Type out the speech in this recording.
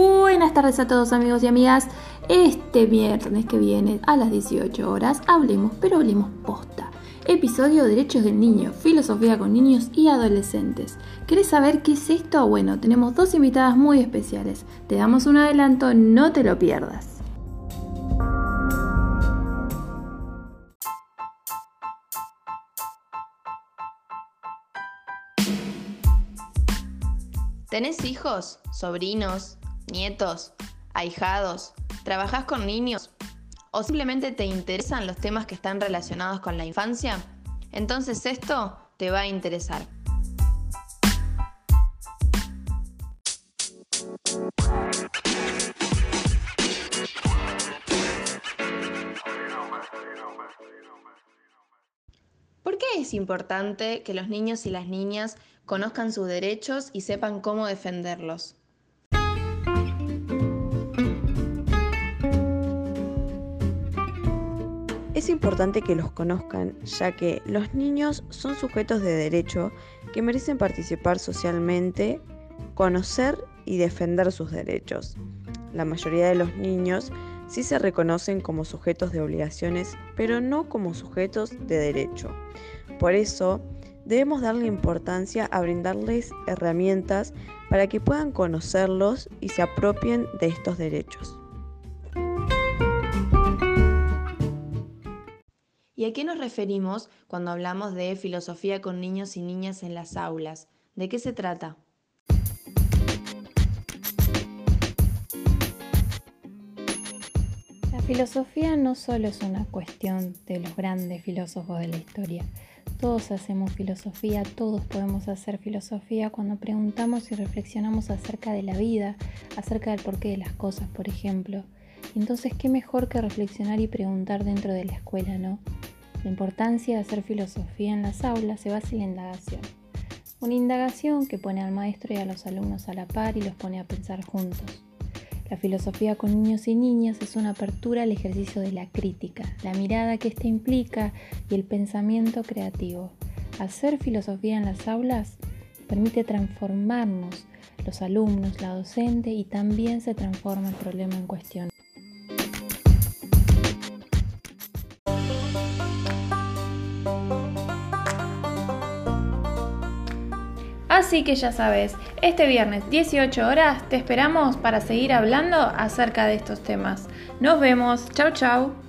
Buenas tardes a todos amigos y amigas. Este viernes que viene a las 18 horas hablemos, pero hablemos posta. Episodio Derechos del Niño, Filosofía con niños y adolescentes. ¿Querés saber qué es esto? Bueno, tenemos dos invitadas muy especiales. Te damos un adelanto, no te lo pierdas. ¿Tenés hijos, sobrinos, nietos, ahijados? ¿Trabajás con niños? ¿O simplemente te interesan los temas que están relacionados con la infancia? Entonces esto te va a interesar. ¿Por qué es importante que los niños y las niñas conozcan sus derechos y sepan cómo defenderlos? Es importante que los conozcan, ya que los niños son sujetos de derecho que merecen participar socialmente, conocer y defender sus derechos. La mayoría de los niños sí se reconocen como sujetos de obligaciones, pero no como sujetos de derecho. Por eso, debemos darle importancia a brindarles herramientas para que puedan conocerlos y se apropien de estos derechos. ¿Y a qué nos referimos cuando hablamos de filosofía con niños y niñas en las aulas? ¿De qué se trata? La filosofía no solo es una cuestión de los grandes filósofos de la historia. Todos hacemos filosofía, todos podemos hacer filosofía cuando preguntamos y reflexionamos acerca de la vida, acerca del porqué de las cosas, por ejemplo. Entonces, ¿qué mejor que reflexionar y preguntar dentro de la escuela, no? La importancia de hacer filosofía en las aulas se basa en la indagación. Una indagación que pone al maestro y a los alumnos a la par y los pone a pensar juntos. La filosofía con niños y niñas es una apertura al ejercicio de la crítica, la mirada que ésta implica y el pensamiento creativo. Hacer filosofía en las aulas permite transformarnos los alumnos, la docente y también se transforma el problema en cuestión. Así que ya sabes, este viernes 18 horas te esperamos para seguir hablando acerca de estos temas. Nos vemos, chao chao.